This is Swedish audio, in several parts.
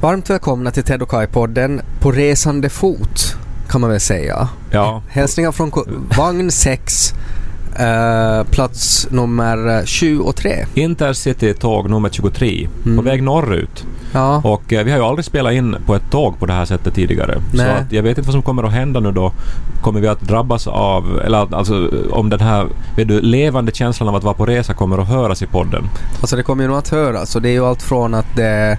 Varmt välkomna till Ted och Kai-podden på resande fot, kan man väl säga. Ja, Hälsningar från vagn 6, eh, plats nummer 23. Intercity-tåg nummer 23 Mm. på väg norrut. Ja, Och eh, vi har ju aldrig spelat in på ett tåg på det här sättet tidigare. Så Nej. att jag vet inte vad som kommer att hända nu då. Kommer vi att drabbas av, eller alltså om den här vet du, levande känslan av att vara på resa kommer att höras i podden. alltså det kommer ju nog att höras och det är ju allt från att det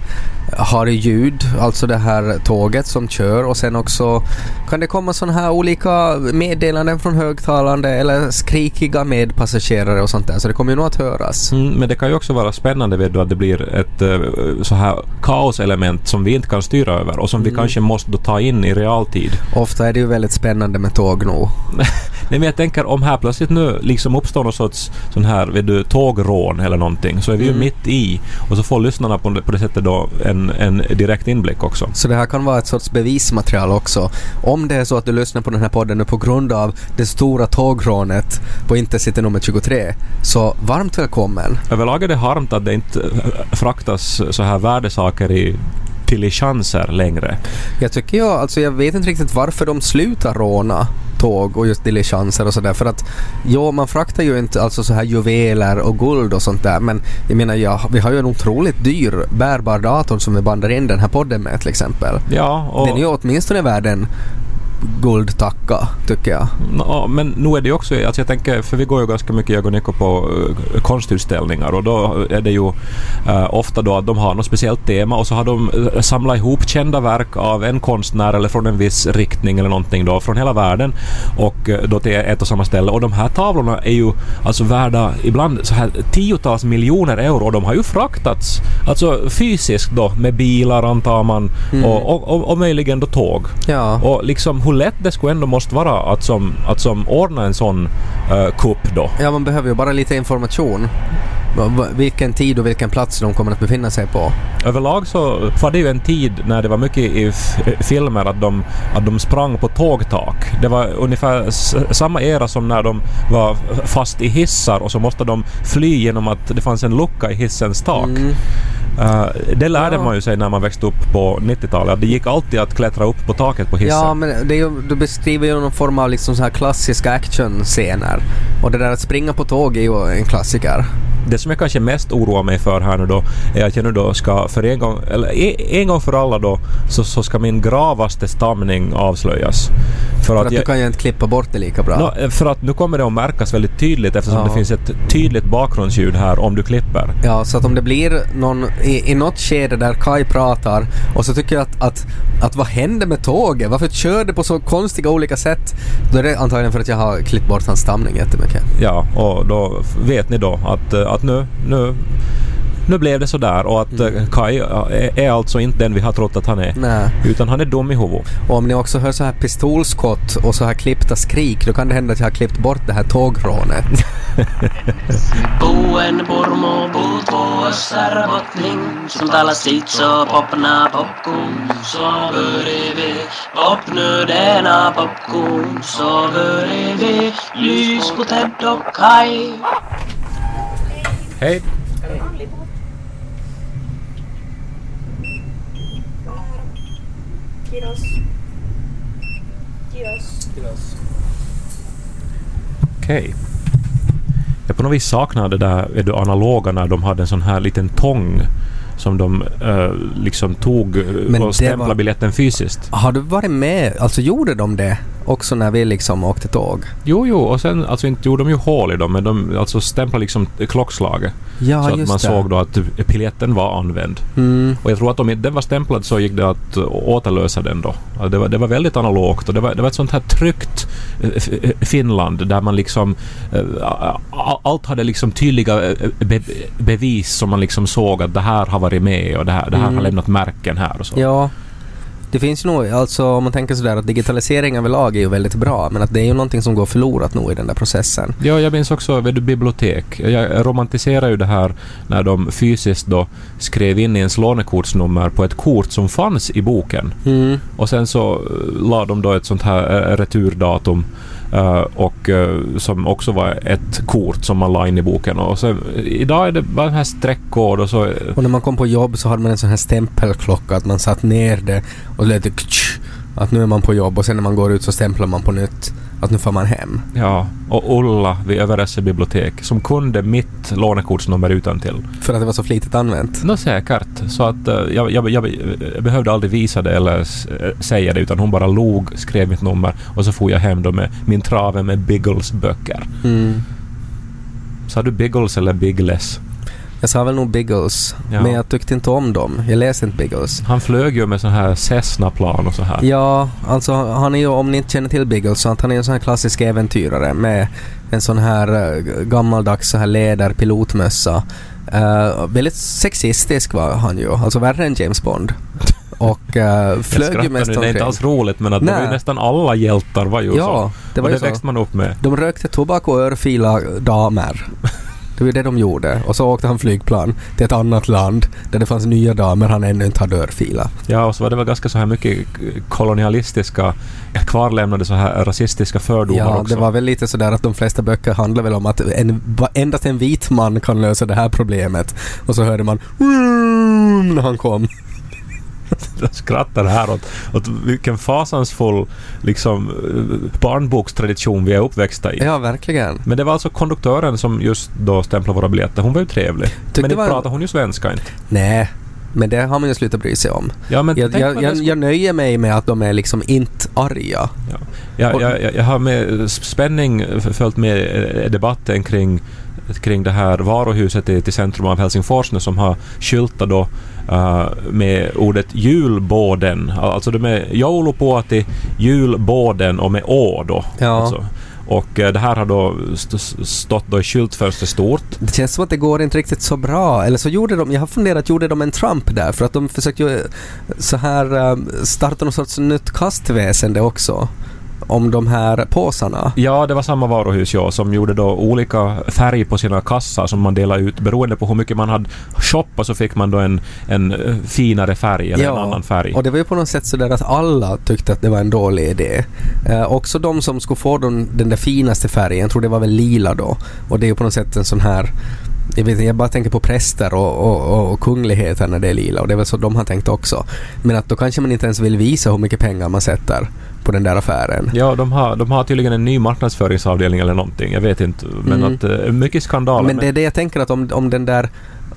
har ljud, alltså det här tåget som kör och sen också kan det komma sådana här olika meddelanden från högtalande eller skrikiga medpassagerare och sånt där så det kommer ju nog att höras. Mm, men det kan ju också vara spännande vet du, att det blir ett eh, så här kaoselement som vi inte kan styra över och som vi Mm. kanske måste ta in i realtid. Ofta är det ju väldigt spännande med tåg nog. Nej men jag tänker om här plötsligt nu liksom uppstår någon sorts sån här, vet du, tågrån eller någonting så är vi ju Mm. mitt i och så får lyssnarna på det, på det sättet då en, en direkt inblick också. Så det här kan vara ett sorts bevismaterial också. Om det är så att du lyssnar på den här podden nu på grund av det stora tågrånet på Intercity nummer 23, så varmt välkommen. Överlag är det harmt att det inte fraktas så här värdesaker i diligenser längre. Jag tycker jag, alltså jag vet inte riktigt varför de slutar råna tåg och just diligenser och sådär för att ja, man fraktar ju inte alltså så här juveler och guld och sånt där men jag menar ja, vi har ju en otroligt dyr bärbar dator som vi bandar in den här podden med till exempel. Ja, och, Den är ju åtminstone värd en guldtacka tycker jag. Ja, men nu är det ju också, alltså jag tänker, för vi går ju ganska mycket jag och Nico på uh, konstutställningar och då är det ju uh, ofta då att de har något speciellt tema och så har de uh, samlat ihop kända verk av en konstnär eller från en viss riktning eller någonting då från hela världen och då till ett och samma ställe och de här tavlorna är ju alltså värda ibland så här tiotals miljoner euro och de har ju fraktats alltså fysiskt då med bilar antar man Mm. och, och, och, och möjligen då tåg. Ja. Och liksom hur lätt det skulle ändå måste vara att som, att som ordna en sån uh, kupp då. Ja, man behöver ju bara lite information. Vilken tid och vilken plats de kommer att befinna sig på. Överlag så var det ju en tid när det var mycket i filmer att de, att de sprang på tågtak. Det var ungefär samma era som när de var fast i hissar och så måste de fly genom att det fanns en lucka i hissens tak. Mm. Eh, det lärde Ja. man ju sig när man växte upp på 90-talet. att Det gick alltid att klättra upp på taket på hissen. Ja, men det är ju, du beskriver ju någon form av liksom så här klassiska actionscener. Och det där att springa på tåg är ju en klassiker. Det som jag kanske mest oroar mig för här nu då är att jag nu då ska för en gång, eller en, en gång för alla då, så, så ska min gravaste stamning avslöjas. För För att, att jag, du kan ju inte klippa bort det lika bra. Nå, för att nu kommer det att märkas väldigt tydligt eftersom Ja. det finns ett tydligt bakgrundsljud här om du klipper. Ja, så att om det blir någon i, i något skede där Kai pratar och så tycker jag att, att, att vad händer med tåget? Varför kör det på så konstiga olika sätt? Då är det antagligen för att jag har klippt bort hans stamning jättemycket. Ja, och då vet ni då att, eh, att nu, nu, nu blev det sådär och att Mm. mm. Kai är, alltså inte den vi har trott att han är. Nej. Utan han är dum i huvudet. Och om ni också hör så här pistolskott och så här klippta skrik då kan det hända att jag har klippt bort det här tågrånet. Buen Burmo på Österbottning som talar sitt så popna popcorn så bredvid Pop nu denna popcorn så bredvid Lys på Ted och Kai Hej! Okej. Jag på något vis saknar det där är du, analoga när de hade en sån här liten tång som de eh, liksom tog eh, Men och stämplade var- biljetten fysiskt. Har du varit med? Alltså gjorde de det? Också när vi liksom åkte tåg. Jo, jo, och sen alltså inte gjorde de ju hål i dem, men de alltså stämplade liksom klockslaget. Ja, så att man det. såg då att biljetten var använd. Mm. Och jag tror att om den var stämplad så gick det att återlösa den då. Det var, det var väldigt analogt och det var, det var ett sånt här tryggt eh, eh, Finland där man liksom... eh, Allt hade liksom tydliga be, bevis som man liksom såg att det här har varit med och det här, det här Mm. har lämnat märken här och så. Ja. Det finns ju nog, alltså om man tänker sådär att digitalisering överlag är ju väldigt bra men att det är ju någonting som går förlorat nog i den där processen. Ja, jag minns också vid bibliotek. Jag romantiserar ju det här när de fysiskt då skrev in i ens lånekortsnummer på ett kort som fanns i boken. Mm. Och sen så eh, la de då ett sånt här eh, returdatum Eh, och eh, som också var ett kort som man la in i boken. Och så, idag är det bara en här streckkod och så... Eh, och när man kom på jobb så hade man en sån här stämpelklocka att man satt ner det och lät det att nu är man på jobb och sen när man går ut så stämplar man på nytt att nu får man hem. Ja, och Ulla vid Överesse bibliotek som kunde mitt lånekortsnummer utan till. För att det var så flitigt använt. Nå säkert. Så att eh, jag, jag, jag, jag behövde aldrig visa det eller eh, säga det utan hon bara log, skrev mitt nummer och så får jag hem då med min trave med Biggles böcker. Mm. Sa du Biggles eller Biggles? Jag sa väl nog Biggles, Ja. men jag tyckte inte om dem. Jag läste inte Biggles. Han flög ju med sån här Cessna-plan och så här. Ja, alltså han är ju, om ni inte känner till Biggles, så att han är en sån här klassisk äventyrare med en sån här eh, gammaldags så här läderpilotmössa. Uh, väldigt sexistisk var han ju, alltså värre än James Bond. Och uh, flög ju mest nu, det är inte omkring. alls roligt men att det var ju nästan alla hjältar var ju så. Ja, det var och ju det så. växte man upp med. De rökte tobak och örfila damer. Det var det de gjorde. Och så åkte han flygplan till ett annat land där det fanns nya damer han ännu inte hade örfilat. Ja, och så var det väl ganska så här mycket kolonialistiska, kvarlämnade så här rasistiska fördomar Ja, också. det var väl lite sådär att de flesta böcker handlar väl om att en, endast en vit man kan lösa det här problemet. Och så hörde man när han kom. Jag skrattar här åt, åt vilken fasansfull liksom, eh, barnbokstradition vi är uppväxta i. Ja, verkligen. Men det var alltså konduktören som just då stämplade våra biljetter. Hon var ju trevlig. Tyckte men inte var- pratade hon ju svenska inte. Nej, men det har man ju slutat bry sig om. Ja, men Jag, jag, jag, jag nöjer mig med att de är liksom inte arga. Och- jag, jag, har med spänning f- följt med eh, debatten kring, kring det här varuhuset i, till centrum av Helsingfors nu som har skyltat då eh, med ordet julbåden. Alltså det med joulupuoti, julbåden och med å då. Ja. Alltså. Och eh, det här har då st- st- stått då i skyltfönster stort. Det känns som att det går inte riktigt så bra. Eller så gjorde de, jag har funderat, gjorde de en Trump där? För att de försökte ju så här eh, starta någon sorts nytt kastväsende också. Om de här påsarna. Ja, det var samma varuhus ja, som gjorde då olika färg på sina kassar som man delade ut. Beroende på hur mycket man hade shoppat så fick man då en, en eh, finare färg eller en annan färg. och det var ju på något sätt sådär att alla tyckte att det var en dålig idé. Eh, också de som skulle få den, den där finaste färgen, jag tror det var väl lila då. Och det är ju på något sätt en sån här jag, vet, jag bara tänker på präster och, och, och, och kungligheter när det är lila och det är väl så de har tänkt också. Men att då kanske man inte ens vill visa hur mycket pengar man sätter på den där affären. Ja, de har, de har tydligen en ny marknadsföringsavdelning eller någonting. Jag vet inte. Men Mm. att eh, mycket skandaler. Men det är det jag tänker att om, om den där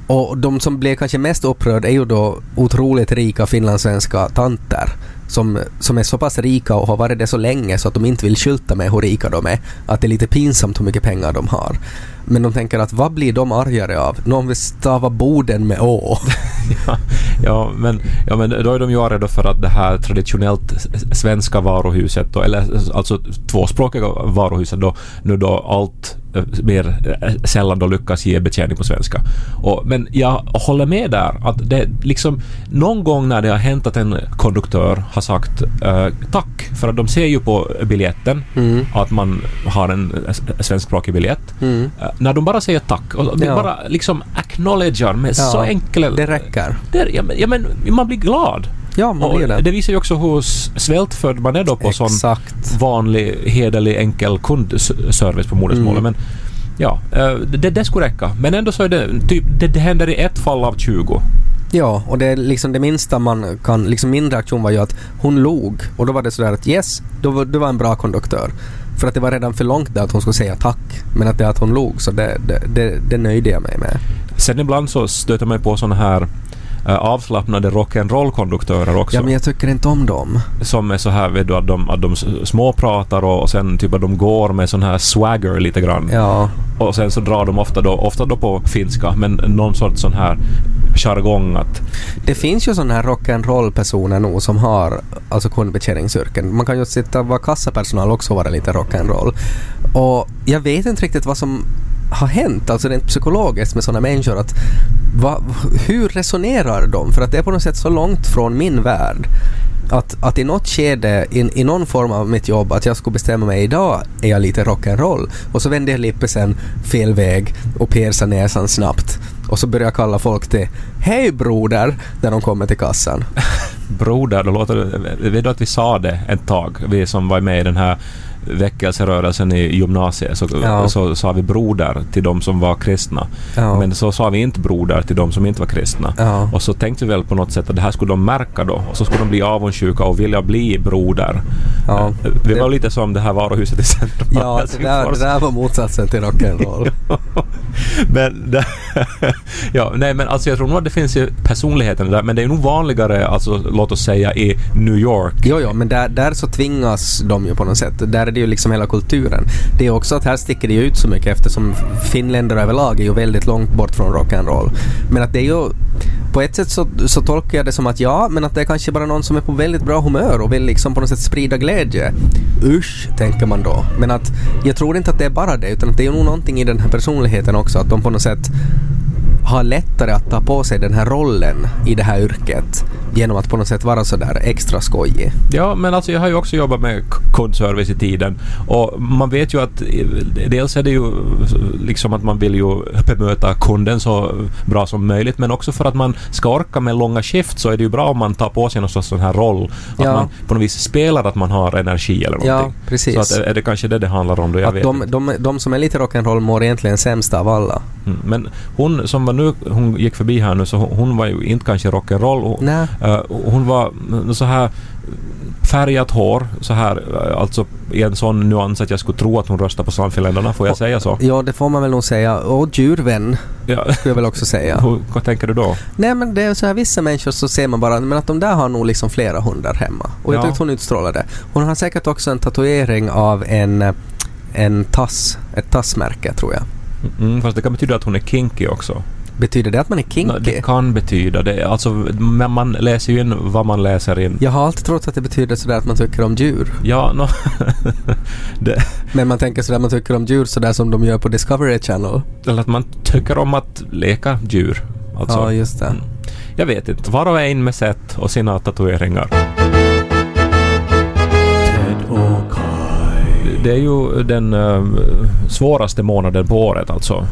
och de som blev kanske mest upprörda är ju då otroligt rika finlandssvenska tanter som, som är så pass rika och har varit det så länge så att de inte vill skylta med hur rika de är. Att det är lite pinsamt hur mycket pengar de har. Men de tänker att vad blir de argare av? Någon vill stava Boden med Å. ja, ja, men, ja, men då är de ju arga då för att det här traditionellt svenska varuhuset, då, eller alltså tvåspråkiga varuhuset då, nu då allt eh, mer eh, sällan då lyckas ge betjäning på svenska. Och, men jag håller med där att det liksom någon gång när det har hänt att en konduktör har sagt eh, tack för att de ser ju på biljetten Mm. att man har en eh, svenskspråkig biljett. Mm. Eh, när de bara säger tack och Ja. bara liksom acknowledgar med Ja, så enkla... Det räcker. Det, ja, men, ja, men man blir glad. Ja, man Och blir det. det visar ju också hur svältfödd man är då på sån Exakt. vanlig, hederlig, enkel kundservice på modersmålet. Mm. Men ja, eh, det, det skulle räcka. Men ändå så är det typ, det, det händer i ett fall av 20. Ja, och det är liksom det minsta man kan, liksom min reaktion var ju att hon log och då var det sådär att yes, du var, du var en bra konduktör. För att det var redan för långt där att hon skulle säga tack. Men att det att hon log så det, det, det, det nöjde jag mig med. Sen ibland så stöter man på sådana här avslappnade rock'n'roll-konduktörer också. Ja, men jag tycker inte om dem. Som är så här, vet du, att de, att de småpratar och, och sen typ att de går med sån här swagger lite grann. Ja. Och sen så drar de ofta då, ofta då på finska, men någon sorts sån här jargong att Det finns ju sådana här rock'n'roll-personer nog som har alltså kundbetjäningsyrken. Man kan ju sitta och vara kassapersonal också och vara lite rock'n'roll. Och jag vet inte riktigt vad som har hänt, alltså rent psykologiskt med sådana människor. Att, va, hur resonerar de? För att det är på något sätt så långt från min värld. Att, att i något skede, i, i någon form av mitt jobb, att jag skulle bestämma mig idag är jag lite rock'n'roll. Och så vänder jag lippisen fel väg och persar näsan snabbt. Och så börjar jag kalla folk till Hej broder! när de kommer till kassan. broder, då låter det... Vet du att vi sa det ett tag, vi som var med i den här väckelserörelsen i gymnasiet, så, Ja. så sa vi broder till de som var kristna. Ja. Men så sa vi inte broder till de som inte var kristna. Ja. Och så tänkte vi väl på något sätt att det här skulle de märka då. Och så skulle de bli avundsjuka och vilja bli broder. Ja. Eh, Vi Det- var lite som det här varuhuset i centrum. Ja, det där, det där var motsatsen till rock'n'roll. men, det, ja, nej, men alltså jag tror nog att det finns ju personligheten där, men det är nog vanligare, alltså låt oss säga i New York. Jo, jo, men där, där så tvingas de ju på något sätt. Där är det ju liksom hela kulturen. Det är också att här sticker det ju ut så mycket eftersom finländare överlag är ju väldigt långt bort från rock'n'roll. Men att det är ju... På ett sätt så, så tolkar jag det som att ja, men att det är kanske bara någon som är på väldigt bra humör och vill liksom på något sätt sprida glädje. Usch, tänker man då. Men att jag tror inte att det är bara det, utan att det är ju nog någonting i den här personligheten också, att de på något sätt har lättare att ta på sig den här rollen i det här yrket genom att på något sätt vara sådär extra skojig. Ja, men alltså jag har ju också jobbat med kundservice i tiden och man vet ju att eh, dels är det ju liksom att man vill ju bemöta kunden så bra som möjligt men också för att man ska orka med långa skift så är det ju bra om man tar på sig någon sorts sån här roll. Att Ja. man på något vis spelar att man har energi eller Ja, någonting. precis. Så att är det kanske det det handlar om då? Jag att vet de, inte. de, de som är lite rock'n'roll mår egentligen sämst av alla. Mm. Men hon som var nu, hon gick förbi här nu så hon, hon var ju inte kanske rock'n'roll. Hon, Nej. Eh, hon var mm, så här färgat hår, så här, eh, alltså i en sån nyans att jag skulle tro att hon röstar på Sannfinländarna, får jag säga så? Ja, det får man väl nog säga. Och djurvän, Ja. skulle jag väl också säga. Hur, vad tänker du då? Nej men det är så här vissa människor så ser man bara men att de där har nog liksom flera hundar hemma. Och jag Ja. tyckte hon utstrålade. Hon har säkert också en tatuering av en, en tass, ett tassmärke tror jag. Mm, fast det kan betyda att hon är kinky också. Betyder det att man är kinky? Det kan betyda det. Alltså, men man läser ju in vad man läser in. Jag har alltid trott att det betyder sådär att man tycker om djur. Ja, no, det, Men man tänker sådär att man tycker om djur sådär som de gör på Discovery Channel. eller att man tycker om att leka djur. Alltså, ja, just det. mm. Jag vet inte. Var och en med sätt och sina tatueringar. Det är ju den eh, svåraste månaden på året alltså.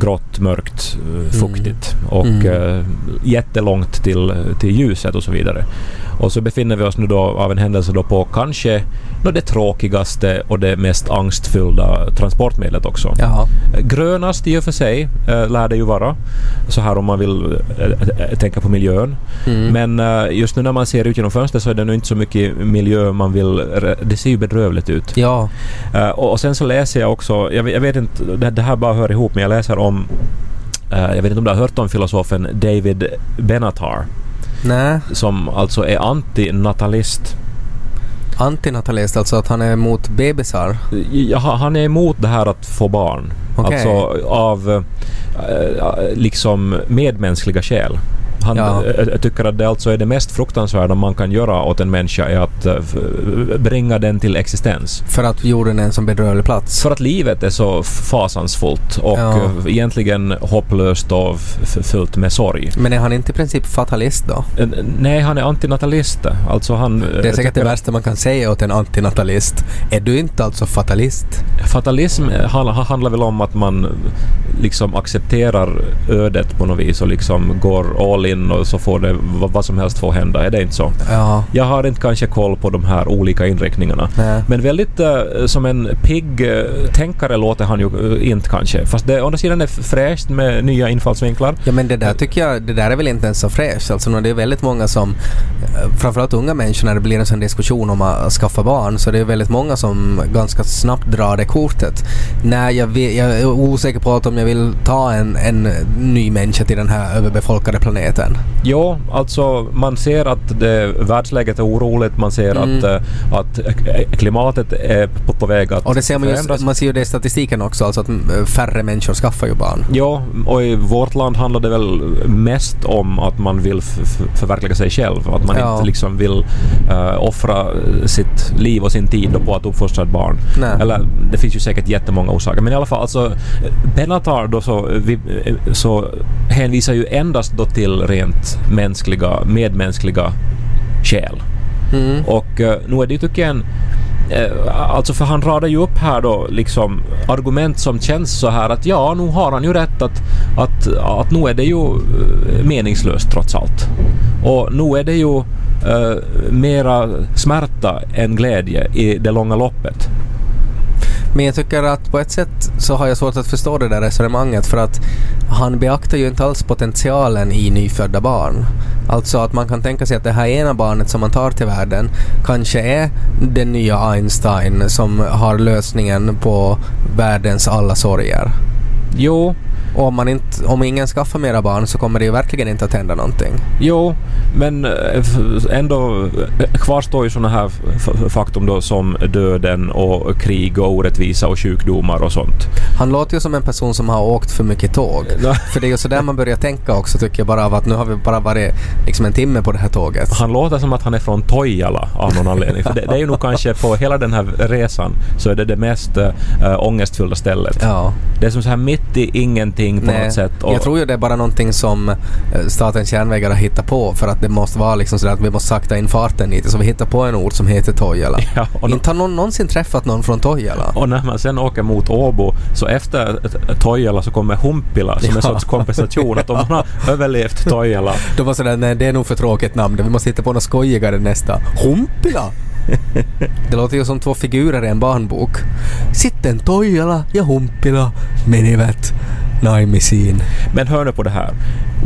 Grått, mörkt, eh, fuktigt och Mm. eh, jättelångt till, till ljuset och så vidare. Och så befinner vi oss nu då av en händelse då på kanske nå, det tråkigaste och det mest angstfyllda transportmedlet också. Jaha. Grönast i och för sig äh, lär det ju vara. Så här om man vill äh, tänka på miljön. Mm. Men äh, just nu när man ser ut genom fönstret så är det nog inte så mycket miljö man vill... Det ser ju bedrövligt ut. Ja. Och, och sen så läser jag också, jag, vet- jag vet inte, det, det här bara hör ihop, men jag läser om... jag vet inte om du har hört om filosofen David Benatar Nej. som alltså är antinatalist. Antinatalist, alltså att han är emot bebisar. Ja, han är emot det här att få barn. Okej. Alltså av eh, liksom medmänskliga skäl. Han Ja. eh, tycker att det alltså är det mest fruktansvärda man kan göra åt en människa är att eh, bringa den till existens. För att jorden är en sån bedrövlig plats. För att livet är så fasansfullt och Ja. eh, egentligen hopplöst och fyllt med sorg. Men är han inte i princip fatalist då? Eh, Nej, han är antinatalist. Alltså han... Det är säkert det värsta man kan säga åt en antinatalist. Är du inte alltså fatalist? Fatalism handlar väl om att man liksom accepterar ödet på något vis och liksom går all in och så får det vad, som helst får hända. Är det inte så? Ja. Jag har inte kanske koll på de här olika inriktningarna. Nej. Men väldigt eh, som en pigg eh, tänkare låter han ju eh, inte kanske. Fast det å andra sidan är fräscht med nya infallsvinklar. Ja men det där tycker jag, det där är väl inte ens så fräscht. Alltså när det är väldigt många som, eh, framförallt unga människor när det blir en sån diskussion om att skaffa barn så det är väldigt många som ganska snabbt drar det kortet. Nej jag, vet, jag är osäker på att om jag vill ta en, en ny människa till den här överbefolkade planeten. Jo, alltså man ser att det, världsläget är oroligt, man ser Mm. att, eh, att eh, klimatet är på, på väg att Och det ser man, förändras. ju, man ser ju det i statistiken också, alltså att mm, färre människor skaffar ju barn. Ja, och i vårt land handlar det väl mest om att man vill förverkliga sig själv. Att man Ja. inte liksom vill uh, offra sitt liv och sin tid på att uppfostra ett barn. Nej. Eller det finns ju säkert jättemånga orsaker. Men i alla fall, alltså Benatar då så, vi, så hänvisar ju endast då till rent mänskliga, medmänskliga skäl. Mm. Och uh, nu är det ju tycker jag en eh, Alltså för han radar ju upp här då liksom argument som känns så här att ja, nu har han ju rätt att, att, att nu är det ju eh, meningslöst trots allt. Och nu är det ju eh, mera smärta än glädje i det långa loppet. Men jag tycker att på ett sätt så har jag svårt att förstå det där resonemanget för att han beaktar ju inte alls potentialen i nyfödda barn. Alltså att man kan tänka sig att det här ena barnet som man tar till världen kanske är den nya Einstein som har lösningen på världens alla sorger. Jo, och om, man inte, om ingen skaffar mera barn så kommer det ju verkligen inte att hända någonting. Jo, men eh, ändå eh, kvarstår ju sådana här faktum då som döden och krig och orättvisa och sjukdomar och sånt. Han låter ju som en person som har åkt för mycket tåg. För det är ju så där man börjar tänka också tycker jag bara av att nu har vi bara varit liksom en timme på det här tåget. Han låter som att han är från Toijala av någon anledning. För det, det är ju nog kanske på hela den här resan så är det det mest äh, ångestfyllda stället. Ja. Det är som så här mitt i ingenting på något sätt. Och, Jag tror ju det är bara någonting som eh, Statens järnvägar har hittat på för att det måste vara liksom sådär att vi måste sakta in farten lite så vi hittar på en ort som heter Toijala. Ja, och, Inte har någon någonsin träffat någon från Toijala. och när man sen åker mot Åbo så efter t- Toijala så kommer Humpila som en Ja. sorts kompensation. Att om man har överlevt Toijala De var sådär, nej det är nog för tråkigt namn, vi måste hitta på något skojigare nästa. Humpila! Det låter ju som två figurer i en barnbok. Sitten Toijala ja Humpila menivät naimisiin. Men hör nu på det här.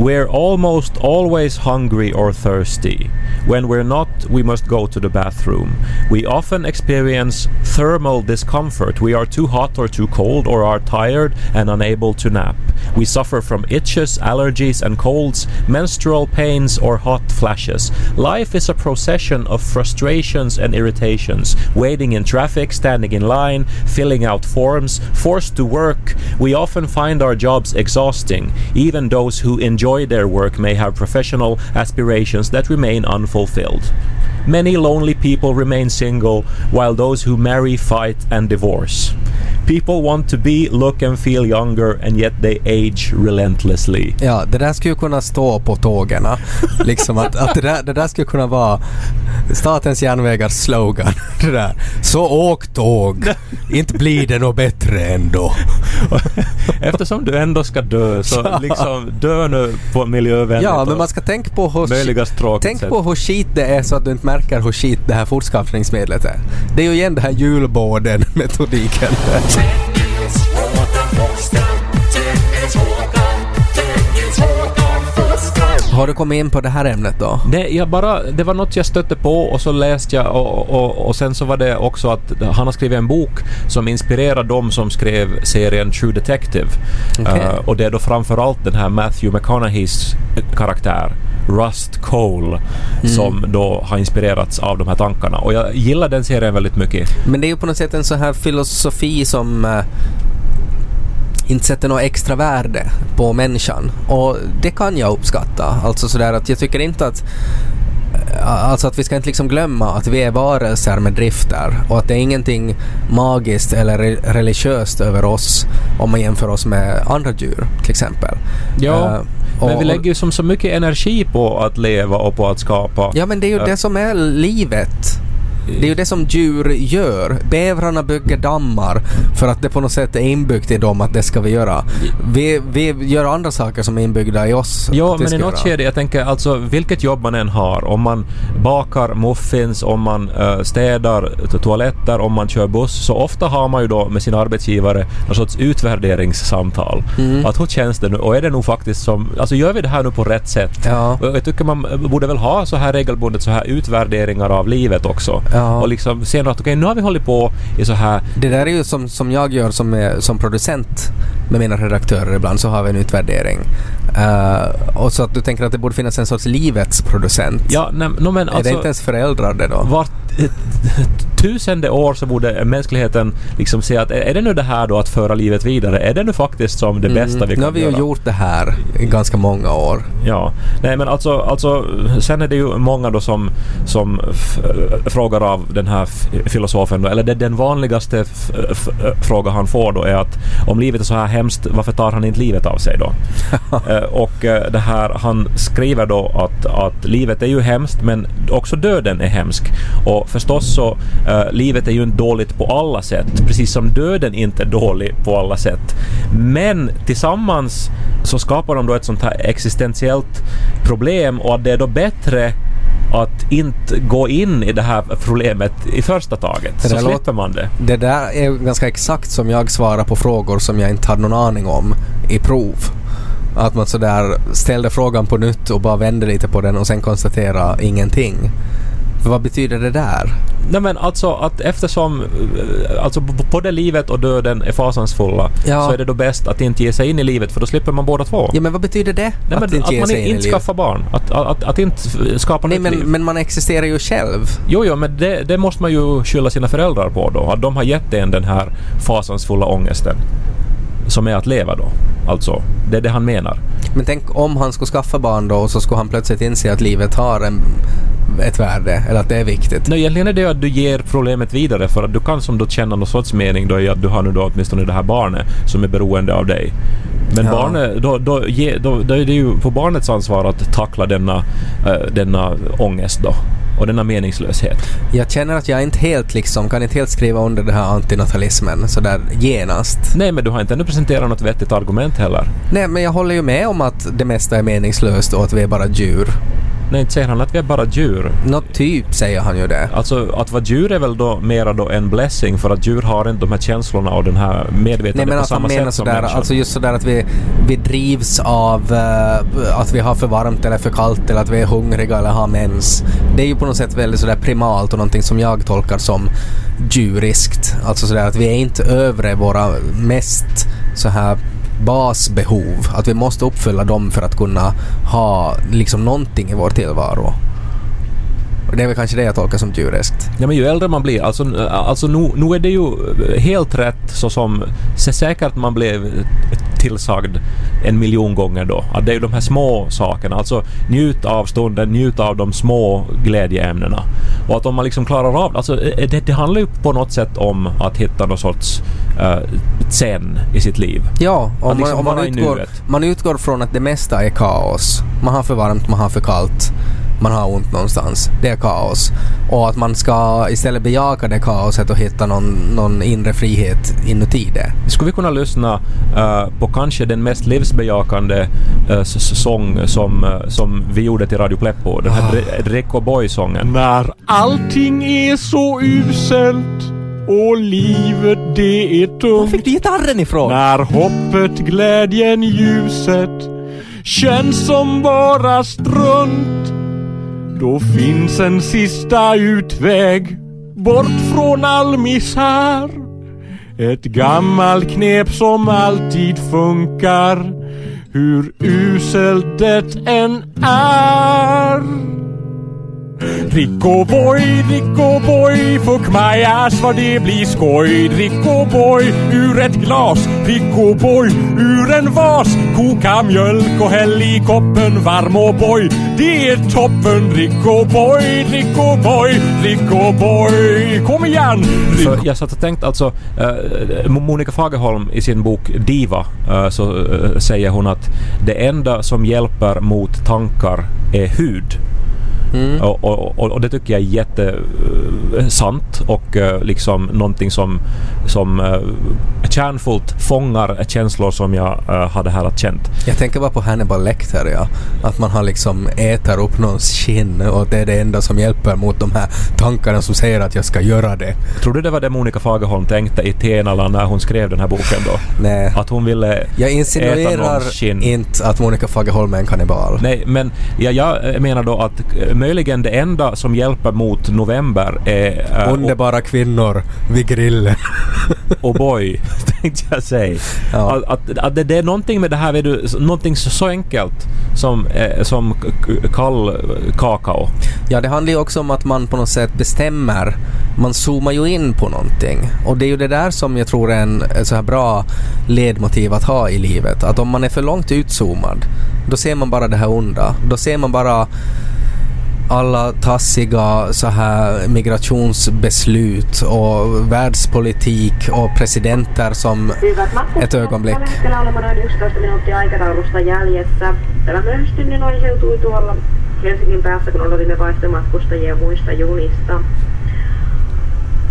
We're almost always hungry or thirsty. When we're not, we must go to the bathroom. We often experience thermal discomfort. We are too hot or too cold or are tired and unable to nap. We suffer from itches, allergies and colds, menstrual pains or hot flashes. Life is a procession of frustrations and irritations. Waiting in traffic, standing in line, filling out forms, forced to work. We often find our jobs exhausting. Even those who enjoy their work may have professional aspirations that remain unfulfilled. Many lonely people remain single, while those who marry fight and divorce. People want to be, look and feel younger, and yet they age relentlessly. Ja, det där skulle ju kunna stå på tågen. Liksom att, att det, där, det där skulle kunna vara Statens järnvägars slogan. Det där. Så åk tåg, inte blir det något bättre ändå. Eftersom du ändå ska dö, så Ja. liksom dö nu på miljövänligt Ja, men man ska tänka på hur, tänk på hur skit det är så att du inte märker hur skit det här fortskaffningsmedlet är. Det är ju igen det här julbåden-metodiken. Har du kommit in på det här ämnet då? Det, jag bara, det var något jag stötte på och så läste jag och, och, och sen så var det också att han har skrivit en bok som inspirerar de som skrev serien True Detective. Okej. Eh, och det är då framförallt den här Matthew McConaugheys karaktär Rust Cole som då har inspirerats av de här tankarna. Och jag gillar den serien väldigt mycket. Men det är ju på något sätt en så här filosofi som eh, inte sätter något extra värde på människan. Och det kan jag uppskatta. Alltså sådär att jag tycker inte att Alltså att vi ska inte liksom glömma att vi är varelser med drifter och att det är ingenting magiskt eller re- religiöst över oss om man jämför oss med andra djur till exempel. Ja, Eh, Men och- vi lägger ju som så mycket energi på att leva och på att skapa. Ja men det är ju Ja. det som är livet. Det är ju det som djur gör. Bävrarna bygger dammar för att det på något sätt är inbyggt i dem att det ska vi göra. Vi, vi gör andra saker som är inbyggda i oss. Ja, men i något göra. skede, jag tänker alltså vilket jobb man än har, om man bakar muffins, om man eh, städar to- toaletter, om man kör buss, så ofta har man ju då med sin arbetsgivare någon sorts utvärderingssamtal. Mm. Att hur känns det nu? Och är det nog faktiskt som, alltså gör vi det här nu på rätt sätt? Ja. Jag tycker man borde väl ha så här regelbundet så här utvärderingar av livet också. Ja. Och liksom se att okej, nu har vi hållit på i så här Det där är ju som, som jag gör som, är, som producent. med mina redaktörer ibland så har vi en utvärdering. Eh, och så att du tänker att det borde finnas en sorts livets producent. Ja, nej, no, men är det alltså... inte ens föräldrar det då? vart tusende år så borde mänskligheten liksom se att är det nu det här då att föra livet vidare? Är det nu faktiskt som det bästa vi Mm. Nu har kan vi ju göra? gjort det här i ganska många år. Ja, nej men alltså, alltså sen är det ju många då som, som frågar av den här filosofen då, eller det, den vanligaste fråga han får då är att om livet är så här hemskt, varför tar han inte livet av sig då? Eh, och eh, det här, han skriver då att, att livet är ju hemskt men också döden är hemsk. Och förstås så, eh, livet är ju inte dåligt på alla sätt, precis som döden inte är dålig på alla sätt. Men tillsammans så skapar de då ett sånt här existentiellt problem och att det är då bättre att inte gå in i det här problemet i första taget. Det Så där slipper låter- man det. Det där är ganska exakt som jag svarar på frågor som jag inte hade någon aning om i prov. Att man sådär ställde frågan på nytt och bara vände lite på den och sen konstaterade ingenting. Vad betyder det där? Nej men alltså att eftersom eh, alltså både livet och döden är fasansfulla Ja. så är det då bäst att inte ge sig in i livet för då slipper man båda två. Ja men vad betyder det? Nej, men inte att man in inte skaffar barn. Att, att, att, att inte skapa Nej nytt men, liv. men man existerar ju själv. Jo, jo, men det, det måste man ju skylla sina föräldrar på då. Att de har gett en den här fasansfulla ångesten. Som är att leva då. Alltså, det är det han menar. Men tänk om han skulle skaffa barn då och så skulle han plötsligt inse att livet har en, ett värde eller att det är viktigt. Nej, egentligen är det att du ger problemet vidare för att du kan som då känna någon sorts mening då i att du har nu då åtminstone det här barnet som är beroende av dig. Men Ja. barnet, då, då, ge, då, då är det ju på barnets ansvar att tackla denna, eh, denna ångest då. Och denna meningslöshet. Jag känner att jag inte helt liksom, kan inte helt skriva under det här antinatalismen sådär genast. Nej, men du har inte ännu presenterat något vettigt argument heller. Nej men jag håller ju med om att det mesta är meningslöst och att vi är bara djur. Nej, inte säger han att vi är bara djur. Nå typ säger han ju det. Alltså att vara djur är väl då mera då en blessing för att djur har inte de här känslorna och den här Nej medvetandet men på att han samma menar sätt som sådär, människan. alltså just sådär att vi, vi drivs av eh, att vi har för varmt eller för kallt eller att vi är hungriga eller har mens. Det är ju på något sätt väldigt sådär primalt och någonting som jag tolkar som djuriskt. Alltså sådär att vi är inte övre våra mest så här basbehov. Att vi måste uppfylla dem för att kunna ha liksom någonting i vår tillvaro. Och det är väl kanske det jag tolkar som djuriskt. Ja men ju äldre man blir, alltså, alltså nu, nu är det ju helt rätt så som så säkert man blev tillsagd en miljon gånger då. Att det är ju de här små sakerna, alltså njut av stunden, njut av de små glädjeämnena. Och att om man liksom klarar av alltså det, det handlar ju på något sätt om att hitta någon sorts uh, zen i sitt liv. Ja, om man, liksom om man, i utgår, man utgår från att det mesta är kaos. Man har för varmt, man har för kallt, man har ont någonstans. Det är kaos. Och att man ska istället bejaka det kaoset och hitta någon, någon inre frihet inuti det. Skulle vi kunna lyssna eh, på kanske den mest livsbejakande s- sång som, eh, som vi gjorde till Radio Pleppo? Den här Dre- Drecko Boy-sången. När allting är så uselt och livet det är tungt. du gitarren ifrån? När hoppet, glädjen, ljuset känns som bara strunt. Då finns en sista utväg bort från all misär. Ett gammalt knep som alltid funkar hur uselt det än är. Drick boy, drick boy, fuck my ass vad det blir skoj. Drick boy, ur ett glas. Drick boy, ur en vas. Koka mjölk och häll i koppen varm och boy. Det är toppen. Drick boy, drick boy, drick boy. Kom igen! För jag satt och tänkte alltså, äh, Monica Fagerholm i sin bok Diva äh, så äh, säger hon att det enda som hjälper mot tankar är hud. Mm. Och, och, och, det tycker jag är jättesant och eh, liksom någonting som, som uh, kärnfullt fångar känslor som jag eh, hade här att känt. Jag tänker bara på Hannibal Lecter, ja. Att man har liksom äter upp någons skinn och det är det enda som hjälper mot de här tankarna som säger att jag ska göra det. Tror du det var det Monica Fagerholm tänkte i Tenala när hon skrev den här boken då? Nej. Att hon ville Jag äta insinuerar skinn? inte att Monica Fagerholm är en kannibal. Nej, men ja, jag menar då att möjligen det enda som hjälper mot november är... eh, Underbara kvinnor vid grillen. och boy, tänkte jag säga. Ja. Att, att, att det, det är någonting med det här, vet du, någonting så, enkelt som, eh, som kall kakao. Ja, det handlar ju också om att man på något sätt bestämmer. Man zoomar ju in på någonting. Och det är ju det där som jag tror är en, så här bra ledmotiv att ha i livet. Att om man är för långt utzoomad, då ser man bara det här onda. Då ser man bara alla tassiga så här migrationsbeslut och världspolitik och presidenter som Ett ögonblick. Tällä hetkellä olemme noin 11 minuuttia aikataulusta jäljessä. Tämä myöhästyminen Helsingin päässä, kun odotimme vaihtomatkustajia muista junista.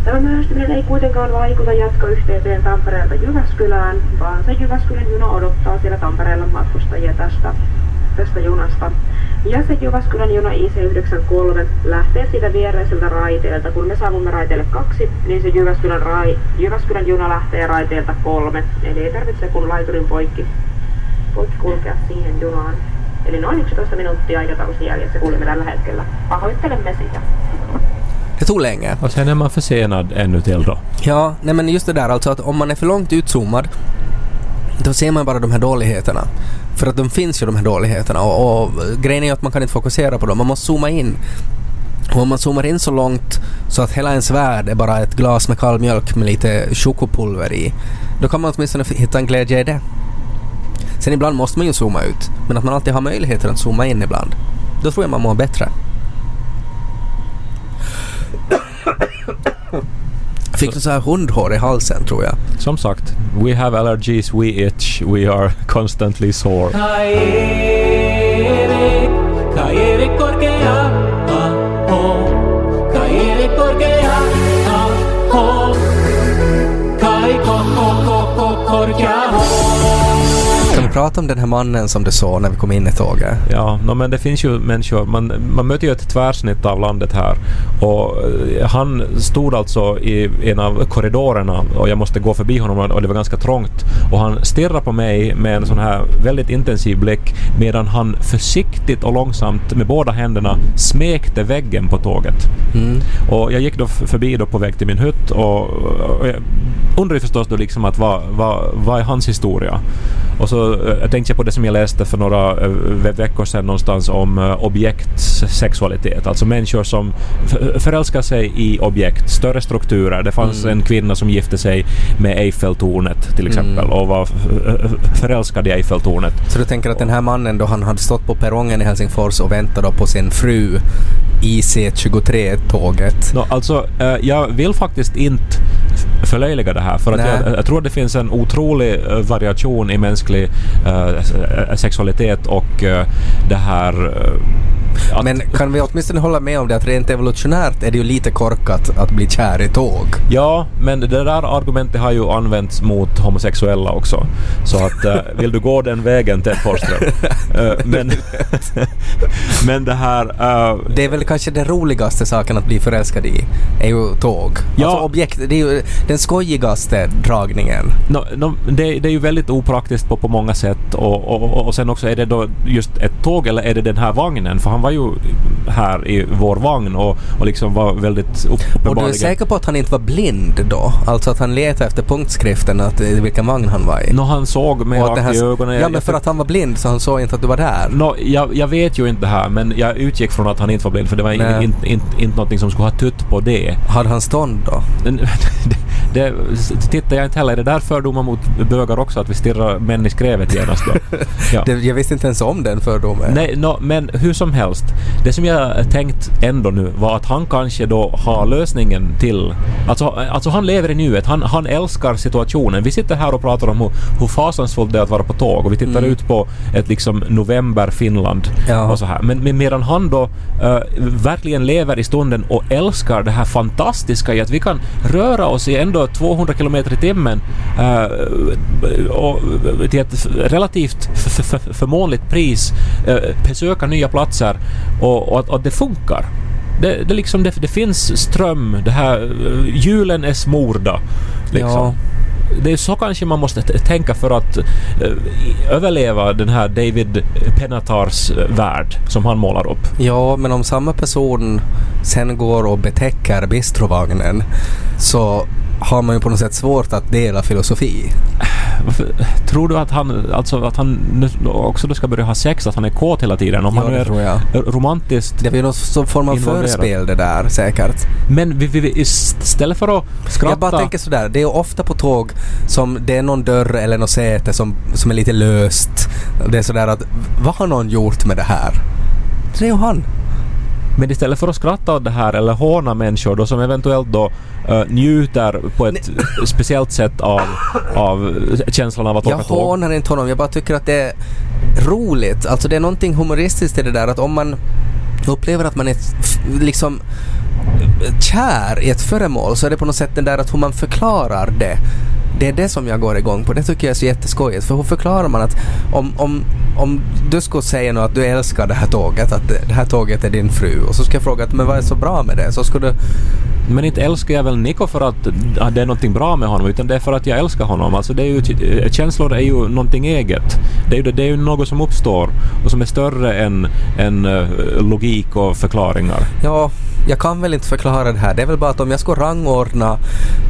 Tämä myöhästyminen ei kuitenkaan vaikuta jatkoyhteyteen Tampereelta Jyväskylään, vaan se Jyväskylän juna odottaa siellä Tampereella matkustajia tästä, tästä junasta. Ja se Jyväskylän juna IC93 lähtee siitä viereiseltä raiteelta. Kun me saavumme raiteelle kaksi, niin se Jyväskylän, rai, Jyväskylän juna lähtee raiteelta kolme. Eli ei tarvitse kun laiturin poikki, poikki kulkea siihen junaan. Eli noin 11 minuuttia aikataulussa jäljessä kuulimme tällä hetkellä. Pahoittelemme sitä. det tog länge. Och sen är man försenad ännu till då. Ja, nej men just det där alltså att om man är för långt utzoomad då ser man bara de här dåligheterna. För att de finns ju de här dåligheterna och, och grejen är ju att man kan inte fokusera på dem. Man måste zooma in. Och om man zoomar in så långt så att hela ens värld är bara ett glas med kall mjölk med lite chokopulver i, då kan man åtminstone hitta en glädje i det. Sen ibland måste man ju zooma ut, men att man alltid har möjligheten att zooma in ibland, då tror jag man mår bättre. Fick du så här hundhår i halsen tror jag. Som sagt, we have allergies, we itch, we are constantly sore. Prata om den här mannen som du såg när vi kom in i tåget? Ja, no, men det finns ju människor, man, man möter ju ett tvärsnitt av landet här och eh, han stod alltså i en av korridorerna och jag måste gå förbi honom och det var ganska trångt och han stirrade på mig med en sån här väldigt intensiv blick medan han försiktigt och långsamt med båda händerna smekte väggen på tåget. Mm. Och jag gick då förbi då på väg till min hytt och, och jag undrar ju förstås då liksom att vad, vad, vad är hans historia? Och så eh, tänkte jag på det som jag läste för några eh, ve- veckor sedan någonstans om eh, objektsexualitet. Alltså människor som förälskar sig i objekt, större strukturer. Det fanns en kvinna som gifte sig med Eiffeltornet till exempel och var förälskad i Eiffeltornet. Så du tänker att den här mannen då han hade stått på perrongen i Helsingfors och väntat på sin fru IC23-tåget. No, alltså, jag vill faktiskt inte förlöjliga det här för att jag, jag tror att det finns en otrolig variation i mänsklig Eh, eh, sexualitet och eh, det här att, Men kan vi åtminstone hålla med om det att rent evolutionärt är det ju lite korkat att bli kär i tåg? Ja, men det där argumentet har ju använts mot homosexuella också. Så att eh, vill du gå den vägen, Ted Forsström? Eh, men, men det här... eh, Det är väl kanske den roligaste saken att bli förälskad i, är ju tåg. Ja. Alltså objekt, det är ju den skojigaste dragningen. No, no, det, det är ju väldigt opraktiskt på, på många sätt och, och, och sen också är det då just ett tåg eller är det den här vagnen? För han var ju här i vår vagn och, och liksom var väldigt upp- Och du är uppenbarligen... säker på att han inte var blind då? Alltså att han letade efter punktskriften, att, eh, vilken vagn han var i? Nå, han såg mig rakt i här- ögonen. Ja Jag- men för att han var blind så han såg inte att du var där. Nå, jag, jag vet ju inte det här men jag utgick från att han inte var blind för det var inte in, in, inte någonting som skulle ha tutt på det. Hade han stånd då? Det, tittar jag inte heller. Är det där fördomar mot bögar också att vi stirrar män i skrevet genast då? Ja. Det, jag visste inte ens om den fördomen. Nej, no, men hur som helst. Det som jag tänkt ändå nu var att han kanske då har lösningen till... Alltså, alltså han lever i nuet. Han, han älskar situationen. Vi sitter här och pratar om hur, hur fasansfullt det är att vara på tåg och vi tittar ut på ett liksom november Finland Ja. och så här. Men, men medan han då eh, verkligen lever i stunden och älskar det här fantastiska i att vi kan röra oss i ändå 200 kilometer i timmen eh, och till ett relativt förmånligt pris eh, besöka nya platser och, och att, att det funkar. Det, det, liksom, det, det finns ström, det här, eh, hjulen är smorda. Liksom. Ja. det är så kanske man måste tänka för att eh, överleva den här David Penatars eh, värld som han målar upp. Ja, men om samma person sen går och betäcker bistrovagnen så har man ju på något sätt svårt att dela filosofi. Varför, tror du att han, alltså att han också då ska börja ha sex, att han är kåt hela tiden? Om Ja, han nu är romantiskt Det är ju någon form av Involverad. förspel det där säkert. Men vi, vi, vi, istället för att skratta... Jag bara tänker sådär, det är ju ofta på tåg som det är någon dörr eller något säte som, som är lite löst. Det är sådär att, vad har någon gjort med det här? Det är ju han. Men istället för att skratta åt det här eller håna människor då som eventuellt då eh, njuter på ett speciellt sätt av, av känslan av att Jag åka tåg. hånar inte honom, jag bara tycker att det är roligt. Alltså det är någonting humoristiskt i det där att om man upplever att man är liksom kär i ett föremål så är det på något sätt det där att hur man förklarar det. Det är det som jag går igång på. Det tycker jag är så jätteskojigt. För hur förklarar man att om, om, om du skulle säga nu att du älskar det här tåget, att det här tåget är din fru och så ska jag fråga att men vad är så bra med det? Så skulle du Men inte älskar jag väl Nico för att det är någonting bra med honom utan det är för att jag älskar honom. Alltså det är ju, känslor är ju någonting eget. Det är ju, det är ju något som uppstår och som är större än, än eh, logik och förklaringar. Ja, jag kan väl inte förklara det här. Det är väl bara att om jag skulle rangordna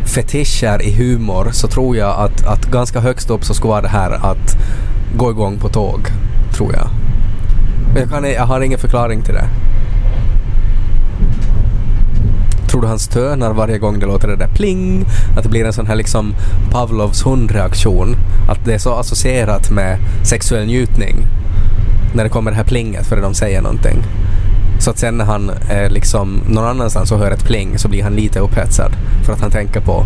fetischer i humor så tror jag att, att ganska högst upp så skulle vara det här att gå igång på tåg. Tror jag. Men jag, kan, jag har ingen förklaring till det. Tror du han stönar varje gång det låter det där pling? Att det blir en sån här liksom Pavlovs hundreaktion? Att det är så associerat med sexuell njutning? När det kommer det här plinget för att de säger någonting. Så att sen när han är liksom någon annanstans och hör ett pling så blir han lite upphetsad för att han tänker på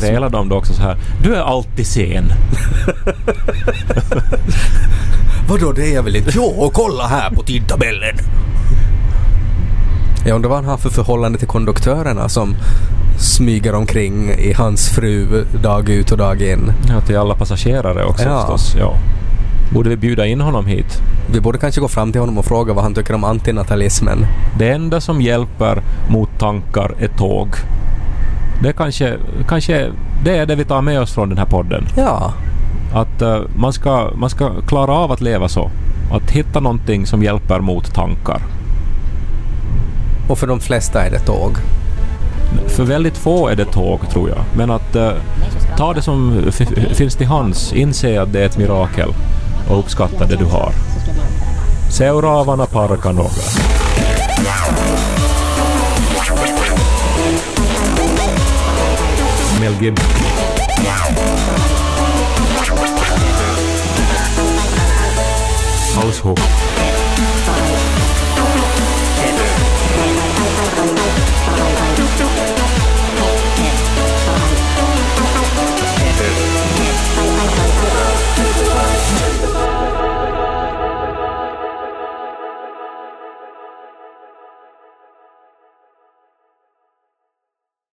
Grälar de då också så här Du är alltid sen. Vadå det är jag väl inte? Jo, kolla här på tidtabellen! Jag undrar vad han har för förhållande till konduktörerna som smyger omkring i hans fru dag ut och dag in. Ja, till alla passagerare också Ja. förstås. Ja. Borde vi bjuda in honom hit? Vi borde kanske gå fram till honom och fråga vad han tycker om antinatalismen. Det enda som hjälper mot tankar är tåg. Det kanske, kanske det är det vi tar med oss från den här podden. Ja, Att eh, man, ska, man ska klara av att leva så. Att hitta någonting som hjälper mot tankar. och för de flesta är det tåg. För väldigt få är det tåg tror jag. Men att eh, ta det som finns till hands. Inse att det är ett mirakel. Och uppskatta det du har. Seuraavana parkanoga. Mel Gibson. Household.